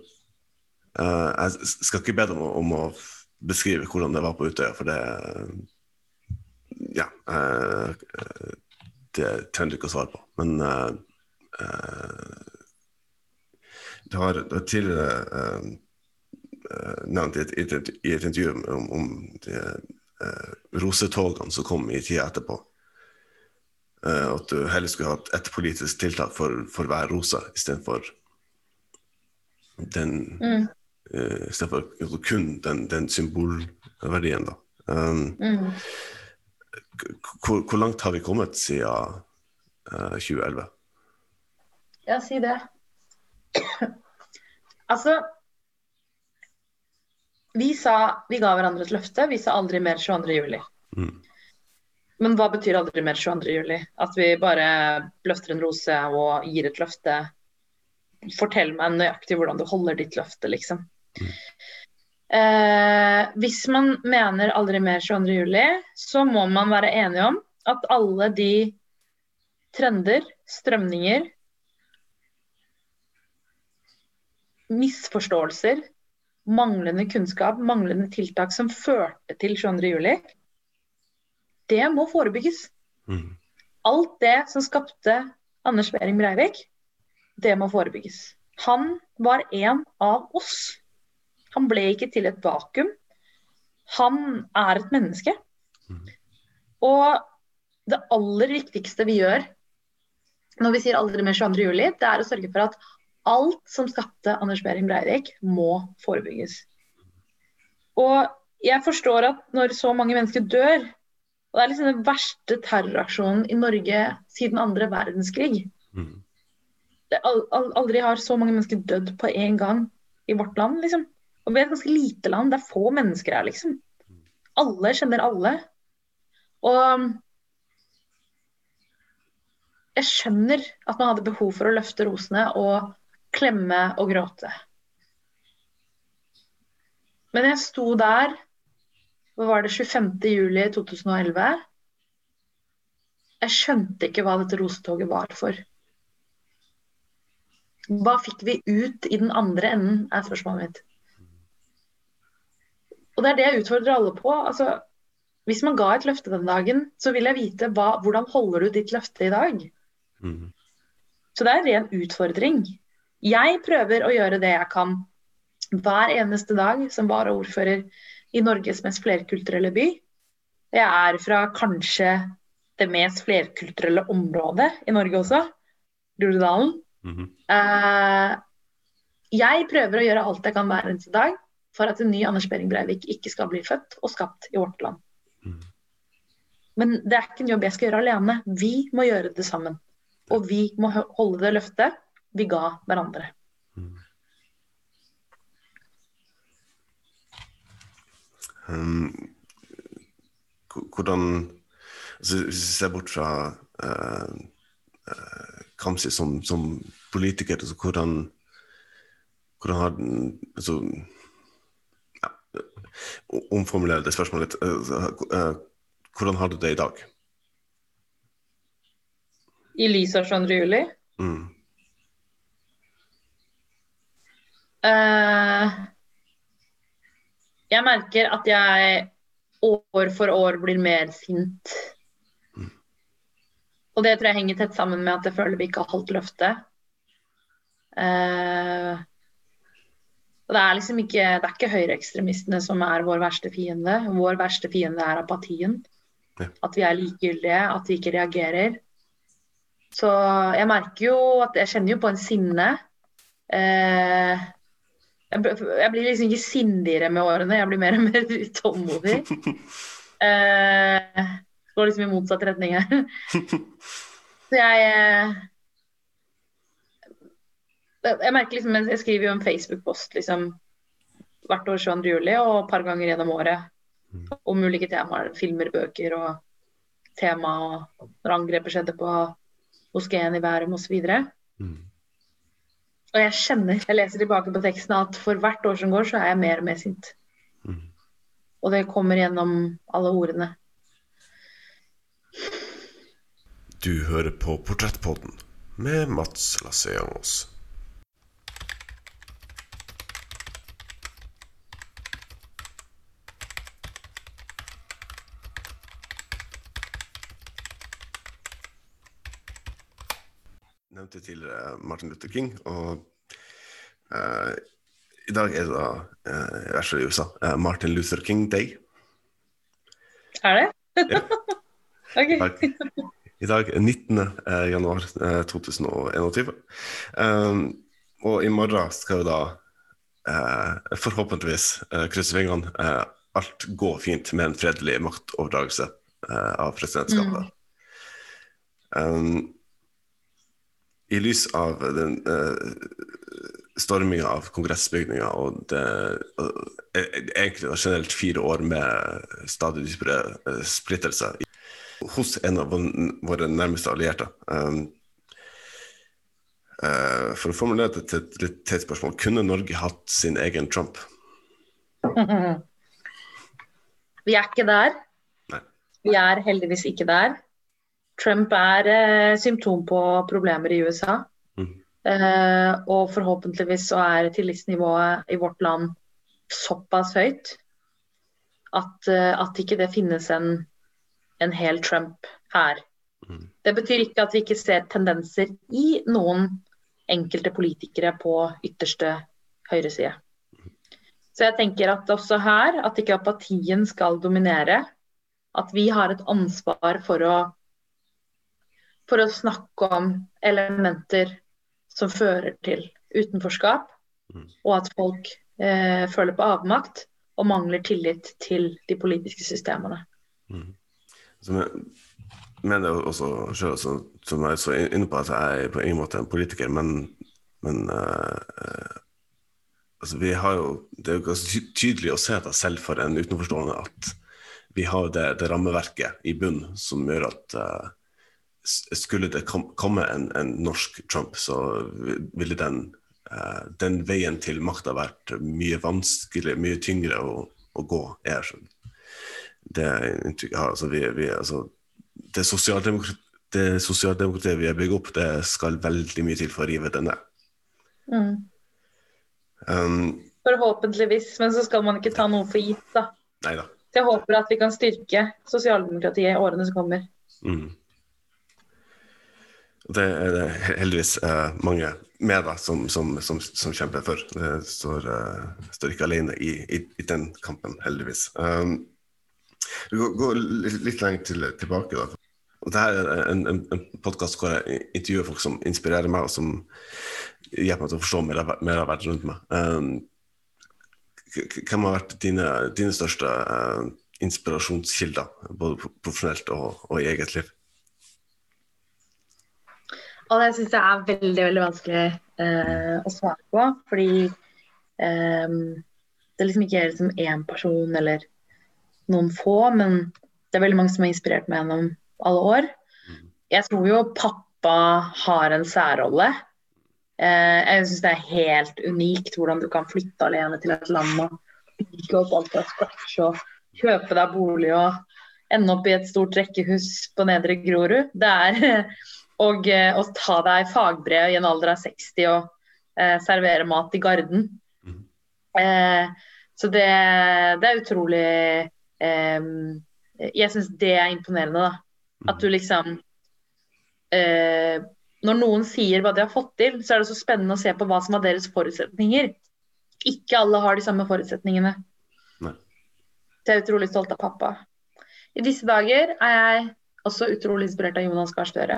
jeg skal ikke be deg om, om, å beskrive hvordan det var på Utøya, for det Ja. Uh, det trenger du ikke å svare på. Men uh, du har, det har tidligere nevnt i et, i, et, i et, intervju om, om de rosetogene som kom i tida etterpå. at du heller skulle hatt ett politisk tiltak for, for hver rose istedenfor den mm uh, istedenfor kun den, den symbolverdien. da. Um, mm. Hvor, hvor, langt har vi kommet siden uh, 2011? Ja, si det. altså Vi sa Vi ga hverandre et løfte. Vi sa aldri mer 22. juli. Mm. Men hva betyr aldri mer 22. juli? At vi bare løfter en rose og gir et løfte? Fortell meg nøyaktig hvordan du holder ditt løfte, liksom. Eh, hvis man mener aldri mer 22.07, så må man være enige om at alle de trender, strømninger, misforståelser, manglende kunnskap, manglende tiltak som førte til 22.07, det må forebygges. Mm. Alt det som skapte Anders Behring Breivik, det må forebygges. Han var en av oss. Han ble ikke til et vakuum. Han er et menneske. Mm. Og det aller viktigste vi gjør når vi sier aldri mer 22. juli, det er å sørge for at alt som skapte Anders Behring Breivik, må forebygges. Og jeg forstår at når så mange mennesker dør, og det er liksom den verste terroraksjonen i Norge siden andre verdenskrig mm. Aldri har så mange mennesker dødd på én gang i vårt land, liksom. Og vi er et ganske lite land. Det er få mennesker her, liksom. Alle kjenner alle. Og jeg skjønner at man hadde behov for å løfte rosene og klemme og gråte. Men jeg sto der, hva var det, 25. juli 2011. Jeg skjønte ikke hva dette rosetoget var for. Hva fikk vi ut i den andre enden, er spørsmålet mitt. Og det er det jeg utfordrer alle på. Altså, hvis man ga et løfte den dagen, så vil jeg vite hva, hvordan holder du ditt løfte i dag. Mm. Så det er en ren utfordring. Jeg prøver å gjøre det jeg kan hver eneste dag som varaordfører i Norges mest flerkulturelle by. Jeg er fra kanskje det mest flerkulturelle området i Norge også, Groruddalen. Mm -hmm. uh, jeg prøver å gjøre alt jeg kan hver eneste dag for at en ny Anders Behring Breivik ikke skal bli født og skapt i vårt land. Mm. Men det er ikke en jobb jeg skal gjøre alene. Vi må gjøre det sammen. Og vi må holde det løftet vi ga hverandre. Mm. Um, hvordan altså, Hvis vi ser bort fra uh, uh, Kamzy som, som politiker, altså, hvordan, hvordan har altså, omformulere det spørsmålet litt. Eh, eh, hvordan har du det i dag? I lys av 22. juli? Mm. Uh, jeg merker at jeg år for år blir mer sint. Mm. Og det tror jeg henger tett sammen med at jeg føler vi ikke har holdt løftet. Uh, det er liksom ikke, det er ikke høyreekstremistene som er vår verste fiende. Vår verste fiende er apatien. Ja. At vi er likegyldige, at vi ikke reagerer. Så jeg merker jo at jeg kjenner jo på en sinne. Eh, jeg, jeg blir liksom ikke sindigere med årene, jeg blir mer og mer utålmodig. Eh, går liksom i motsatt retning her. Så jeg eh, jeg merker liksom, jeg skriver jo en Facebook-post liksom, hvert år 22. juli og et par ganger gjennom året om ulike temaer. Filmer, bøker og tema og når angrepet skjedde på moskeen i Bærum osv. Mm. Og jeg kjenner, jeg leser tilbake på teksten at for hvert år som går, så er jeg mer og mer sint. Mm. Og det kommer gjennom alle ordene. Du hører på Portrettpodden med Mats Lasseangos. Nevnte tidligere Martin Luther King, og uh, i dag er det da, uh, i hvert i USA, uh, Martin Luther King Day. Er det? Ja. Ok. I dag, I dag er 19. eh, januar eh, 2021. Um, og i morgen skal jo da eh, forhåpentligvis eh, krysse fingrene eh, alt gå fint med en fredelig maktoverdragelse eh, av presidentskapet. Um, I lys av den uh, storminga av kongressbygninga og det eh, egentlig generelt fire år med stadig dypere eh, splittelse i- hos en av våre nærmeste allierte. Um, uh, for å formulere det til et litt teit spørsmål, kunne Norge hatt sin egen Trump? Vi er ikke der. Nei. Vi er heldigvis ikke der. Trump er eh, symptom på problemer i USA. Mm. Eh, og forhåpentligvis så er tillitsnivået i vårt land såpass høyt at, eh, at ikke det finnes en, en hel Trump her. Mm. Det betyr ikke at vi ikke ser tendenser i noen enkelte politikere på ytterste høyreside. Så jeg tenker at også her, at ikke apatien skal dominere. At vi har et ansvar for å, for å snakke om elementer som fører til utenforskap, Mm. og at folk eh, føler på avmakt og mangler tillit til de politiske systemene. Som jeg mener også selv, så, som jeg så inne på, at jeg er på ingen måte en politiker, men, men eh, altså vi har jo, Det er jo ganske tydelig å se det selv for en utenforstående at vi har det, det rammeverket i bunn som gjør at s- skulle det komme en, en norsk Trump, så ville den, uh, den veien til makta vært mye vanskeligere, mye tyngre å, å gå. Er, så det inntrykk jeg har. Altså, vi, vi, altså, det, sosialdemokratiet, det sosialdemokratiet vi har bygd opp, det skal veldig mye til for å rive det ned. Um, Forhåpentligvis, men så skal man ikke ta noe for gitt, da. Neida. Så jeg håper at vi kan styrke sosialdemokratiet i årene som kommer. Mm. Det er det heldigvis eh, mange med da, som, som, som, som kjemper for. Det står, uh, står ikke alene i, i, i den kampen, heldigvis. Um, vi går, går litt, lenger til, tilbake. da. Og Dette er en, en, en podkast hvor jeg intervjuer folk som inspirerer meg, og som hjelper meg til å forstå mer av, mer av verden rundt meg. Um, hvem har vært dine, dine største uh, inspirasjonskilder, både profesjonelt og, og i eget liv? Og det syns jeg er veldig veldig vanskelig eh, å svare på. Fordi eh, det liksom ikke liksom én person eller noen få, men det er veldig mange som har inspirert meg gjennom alle år. Jeg tror jo pappa har en særrolle. Eh, jeg syns det er helt unikt hvordan du kan flytte alene til et land og bygge opp alt fra scratch og kjøpe deg bolig og ende opp i et stort rekkehus på Nedre Grorud. Det er og eh, å ta deg fagbrev i en alder av 60 og eh, servere mat i Garden. Mm. Eh, så det, det er utrolig eh, Jeg syns det er imponerende, da. At du liksom eh, Når noen sier hva de har fått til, så er det så spennende å se på hva som er deres forutsetninger. Ikke alle har de samme forutsetningene. Nei. Så jeg er utrolig stolt av pappa. I disse dager er jeg også utrolig inspirert av Jonas Gahr Støre.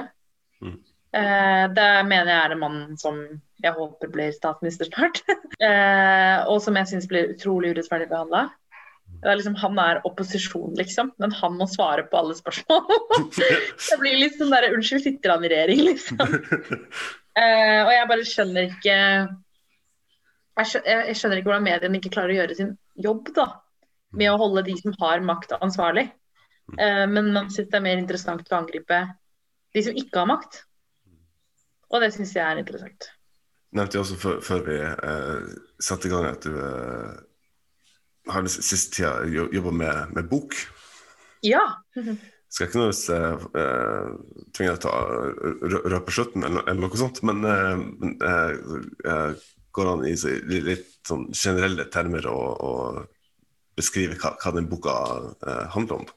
Mm. Eh, det mener jeg er en mann som jeg håper blir statsminister snart. eh, og som jeg syns blir utrolig urettferdig behandla. Liksom, han er opposisjon, liksom, men han må svare på alle spørsmål. det blir litt sånn derre Unnskyld, sitter han i regjering, liksom? Eh, og jeg bare skjønner ikke jeg skjønner, ikke hvordan mediene ikke klarer å gjøre sin jobb da, med å holde de som har makt, ansvarlig. Eh, men man syns det er mer interessant å angripe de som ikke har makt. Og det syns jeg er interessant. Nevnte jeg også før, før vi eh, satte i gang at du eh, har den siste tida jobba med, med, bok. Ja. Skal ikke nødvendigvis uh, tvinge deg til å røpe slutten, eller, eller, noe sånt, men uh, går an i litt sånn generelle termer å beskrive hva, hva, den boka handler om?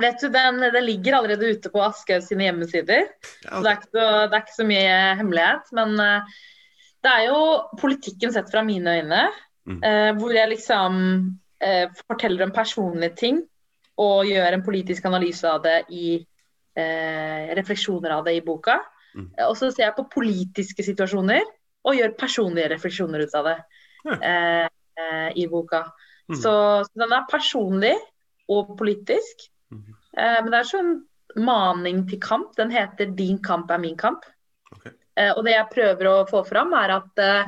Vet du, den, den, ligger allerede ute på Aschehoug sine hjemmesider. Ja, okay. det, er så, det, er ikke så, mye hemmelighet. Men uh, det er jo politikken sett fra mine øyne. Mm. Uh, hvor jeg liksom uh, forteller om personlige ting og gjør en politisk analyse av det i refleksjoner av det i boka. Mm. og så ser jeg på politiske situasjoner og gjør personlige refleksjoner ut av det ja. i boka. Mm. Så, så den er personlig og politisk. Eh, men det er sånn maning til kamp. Den heter 'Din kamp er min kamp'. Okay. Eh, og det jeg prøver å få fram, er at, eh,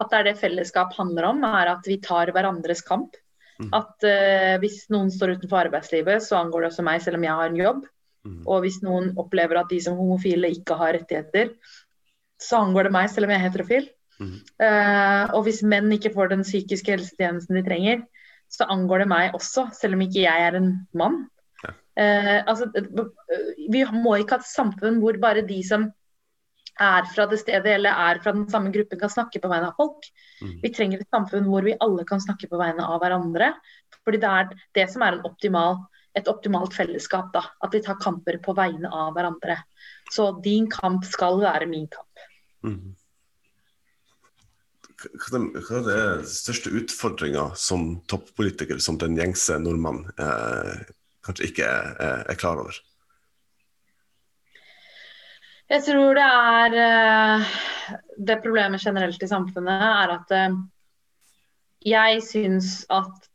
at, det er det fellesskap handler om. Er at vi tar hverandres kamp. Mm. At hvis noen står utenfor arbeidslivet, så angår det også meg, selv om jeg har en jobb. Mm. Og hvis noen opplever at de som homofile ikke har rettigheter, så angår det meg, selv om jeg er heterofil. Mm. Og hvis menn ikke får den psykiske helsetjenesten de trenger, så angår det meg også, selv om ikke jeg er en mann. Eh, altså, vi må ikke ha et samfunn hvor bare de som er fra det stedet eller er fra den samme gruppen, kan snakke på vegne av folk. Mm. Vi trenger et samfunn hvor vi alle kan snakke på vegne av hverandre. Fordi det er det som er optimal, et optimalt fellesskap. Da. At vi tar kamper på vegne av hverandre. Så din kamp skal være min kamp. Mm. Hva er den største utfordringa som toppolitiker, som den gjengse nordmann, eh, kanskje ikke er, er klar over? Jeg tror det er eh, Det problemet generelt i samfunnet er at eh, jeg syns at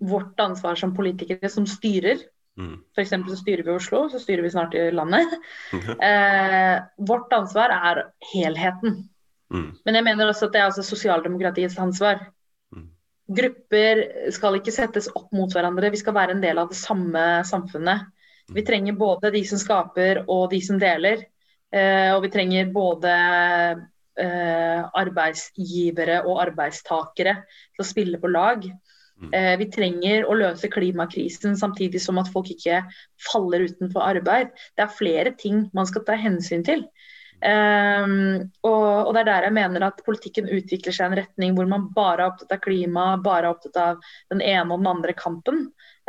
vårt ansvar som politikere som styrer mm. F.eks. så styrer vi Oslo, så styrer vi snart i landet. eh, vårt ansvar er helheten. Mm. Men jeg mener også at det er altså sosialdemokratiets ansvar grupper skal ikke settes opp mot hverandre, vi skal være en del av det samme samfunnet. Vi trenger både de som skaper og de som deler. Eh, og vi trenger både eh, arbeidsgivere og arbeidstakere til å spille på lag. Mm. Eh, vi trenger å løse klimakrisen samtidig som at folk ikke faller utenfor arbeid. Det er flere ting man skal ta hensyn til. Um, og, og, det er der jeg mener at politikken utvikler seg i en retning hvor man bare er opptatt av klima, bare er opptatt av den ene og den andre kampen,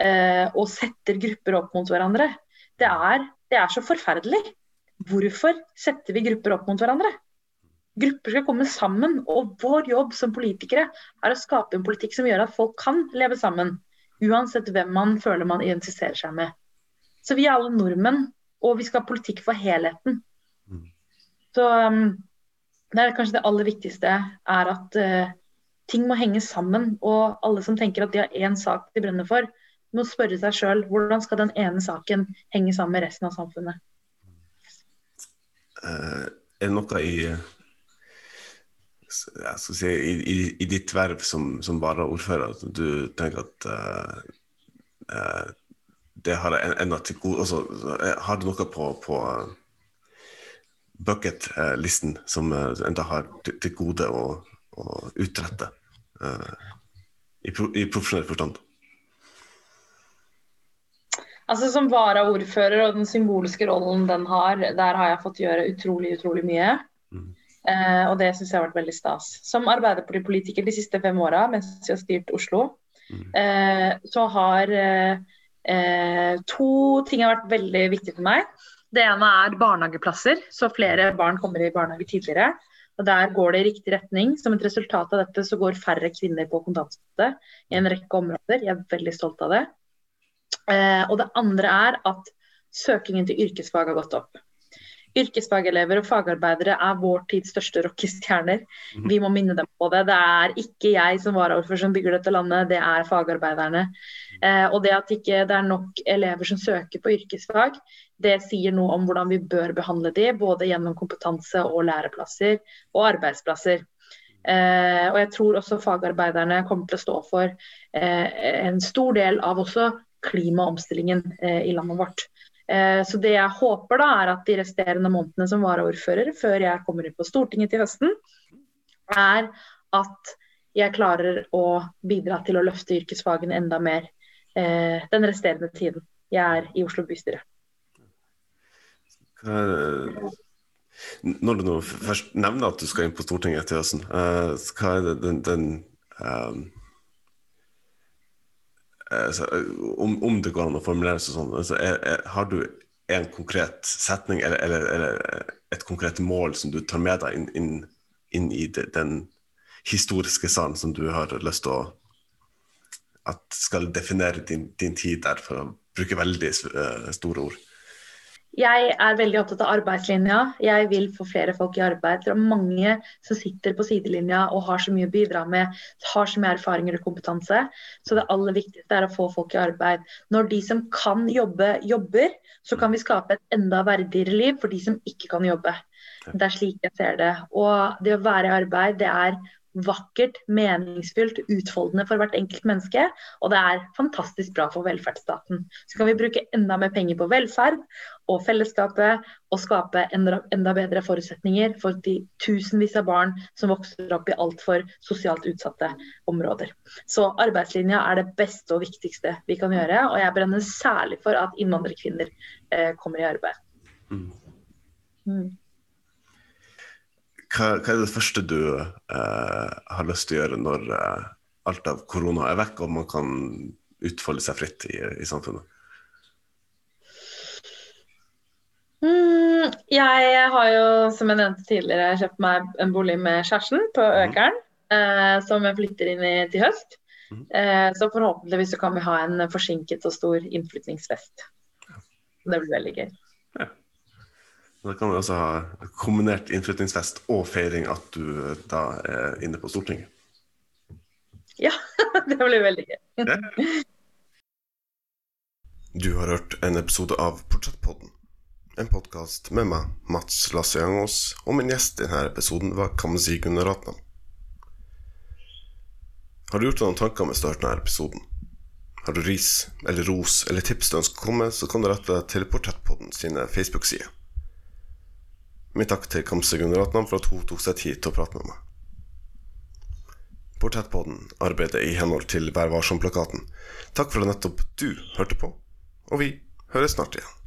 uh, og setter grupper opp mot hverandre. Det er, det er så forferdelig. Hvorfor setter vi grupper opp mot hverandre? Grupper skal komme sammen, og vår jobb som politikere er å skape en politikk som gjør at folk kan leve sammen, uansett hvem man føler man identifiserer seg med. Så vi er alle nordmenn, og vi skal ha politikk for helheten. Så um, det er kanskje det aller viktigste er at uh, ting må henge sammen. Og alle som tenker at de har én sak de brenner for, må spørre seg sjøl hvordan skal den ene saken henge sammen med resten av samfunnet. Uh, er det noe i, si, i, i, i ditt verv som, som varaordfører at du tenker at uh, det har en til gode altså, Har du noe på, på bucket-listen som uh, eh, enda har til gode å, å utrette uh, i, pro, i profesjonell forstand? Altså Som varaordfører og den symbolske rollen den har, der har jeg fått gjøre utrolig, utrolig mye. Mm. Eh, og det syns jeg har vært veldig stas. Som Arbeiderpartipolitiker de siste fem åra mens jeg har styrt Oslo, mm. eh, så har eh, eh to ting har vært veldig viktige for meg. Det ene er barnehageplasser, så flere barn kommer i barnehage tidligere. Og Der går det i riktig retning. Som et resultat av dette så går færre kvinner på kontantstøtte i en rekke områder. Jeg er veldig stolt av det. Eh, og det andre er at søkingen til yrkesfag har gått opp. Yrkesfagelever og fagarbeidere er vår tids største rockestjerner. Mhm. Vi må minne dem på det. Det er ikke jeg som varaordfører som bygger dette landet, det er fagarbeiderne. Eh, og det at ikke det er nok elever som søker på yrkesfag, det sier noe om hvordan vi bør behandle de, både gjennom kompetanse og læreplasser og arbeidsplasser. Eh, og jeg tror også fagarbeiderne kommer til å stå for eh, en stor del av også klimaomstillingen eh, i landet vårt. Eh, Så det jeg håper da er at de resterende månedene som varaordfører, før jeg kommer inn på Stortinget til høsten, er at jeg klarer å bidra til å løfte yrkesfagene enda mer eh, den resterende tiden jeg er i Oslo bystyre. Er- Når du nå først nevner at du skal inn på Stortinget til høsten, eh, hva er det den, den ehm, eh, så, eh, om, om det går an å formulere seg sånn, altså, er, er, har du en konkret setning eller, eller, eller et konkret mål som du tar med deg inn, inn, inn i de, den historiske salen som du har lyst til å at skal definere din, din tid der, for å bruke veldig uh, store ord? Jeg er veldig opptatt av arbeidslinja. Jeg vil få flere folk i arbeid. Det er mange som sitter på sidelinja og har så mye å bidra med, har så mye erfaringer og kompetanse. Så det aller viktigste er å få folk i arbeid. Når de som kan jobbe, jobber, så kan vi skape et enda verdigere liv for de som ikke kan jobbe. Det er slik jeg ser det. Og det å være i arbeid, det er vakkert, meningsfylt, utfoldende for hvert enkelt menneske. Og det er fantastisk bra for velferdsstaten. Så kan vi bruke enda mer penger på velferd og fellesskapet og skape enda, bedre forutsetninger for de tusenvis av barn som vokser opp i altfor sosialt utsatte områder. Så arbeidslinja er det beste og viktigste vi kan gjøre, og jeg brenner særlig for at innvandrerkvinner eh, kommer i arbeid. Mm. Mm. Hva, hva er det første du eh, har lyst til å gjøre når eh, alt av korona er vekk og man kan utfolde seg fritt i, i samfunnet? Mm, jeg har jo, som jeg nevnte tidligere, kjøpt meg en bolig med kjæresten på Økeren. Eh, som jeg flytter inn i til høst. Mm. Eh, så forhåpentligvis så kan vi ha en forsinket og stor innflytningsfest. Det blir veldig gøy. Da kan du altså ha kombinert innflyttingsfest og feiring at du eh, da er inne på Stortinget. Ja, det blir veldig gøy. Du har hørt en episode av Portrettpodden. En podkast med meg, Mats Lasse-Jangås, og min gjest i denne episoden var Kamzy Gunaratnam. Har du gjort deg noen tanker med starten av episoden? Har du ris eller ros eller tips du ønsker å komme så kan du rette deg til Portrettpodden sine Facebook-sider. Min takk til Kamzy Gunaratnam for at hun tok seg tid til å prate med meg. Portrettpodden arbeider i henhold til Vær varsom-plakaten. Takk for at nettopp du hørte på, og vi høres snart igjen.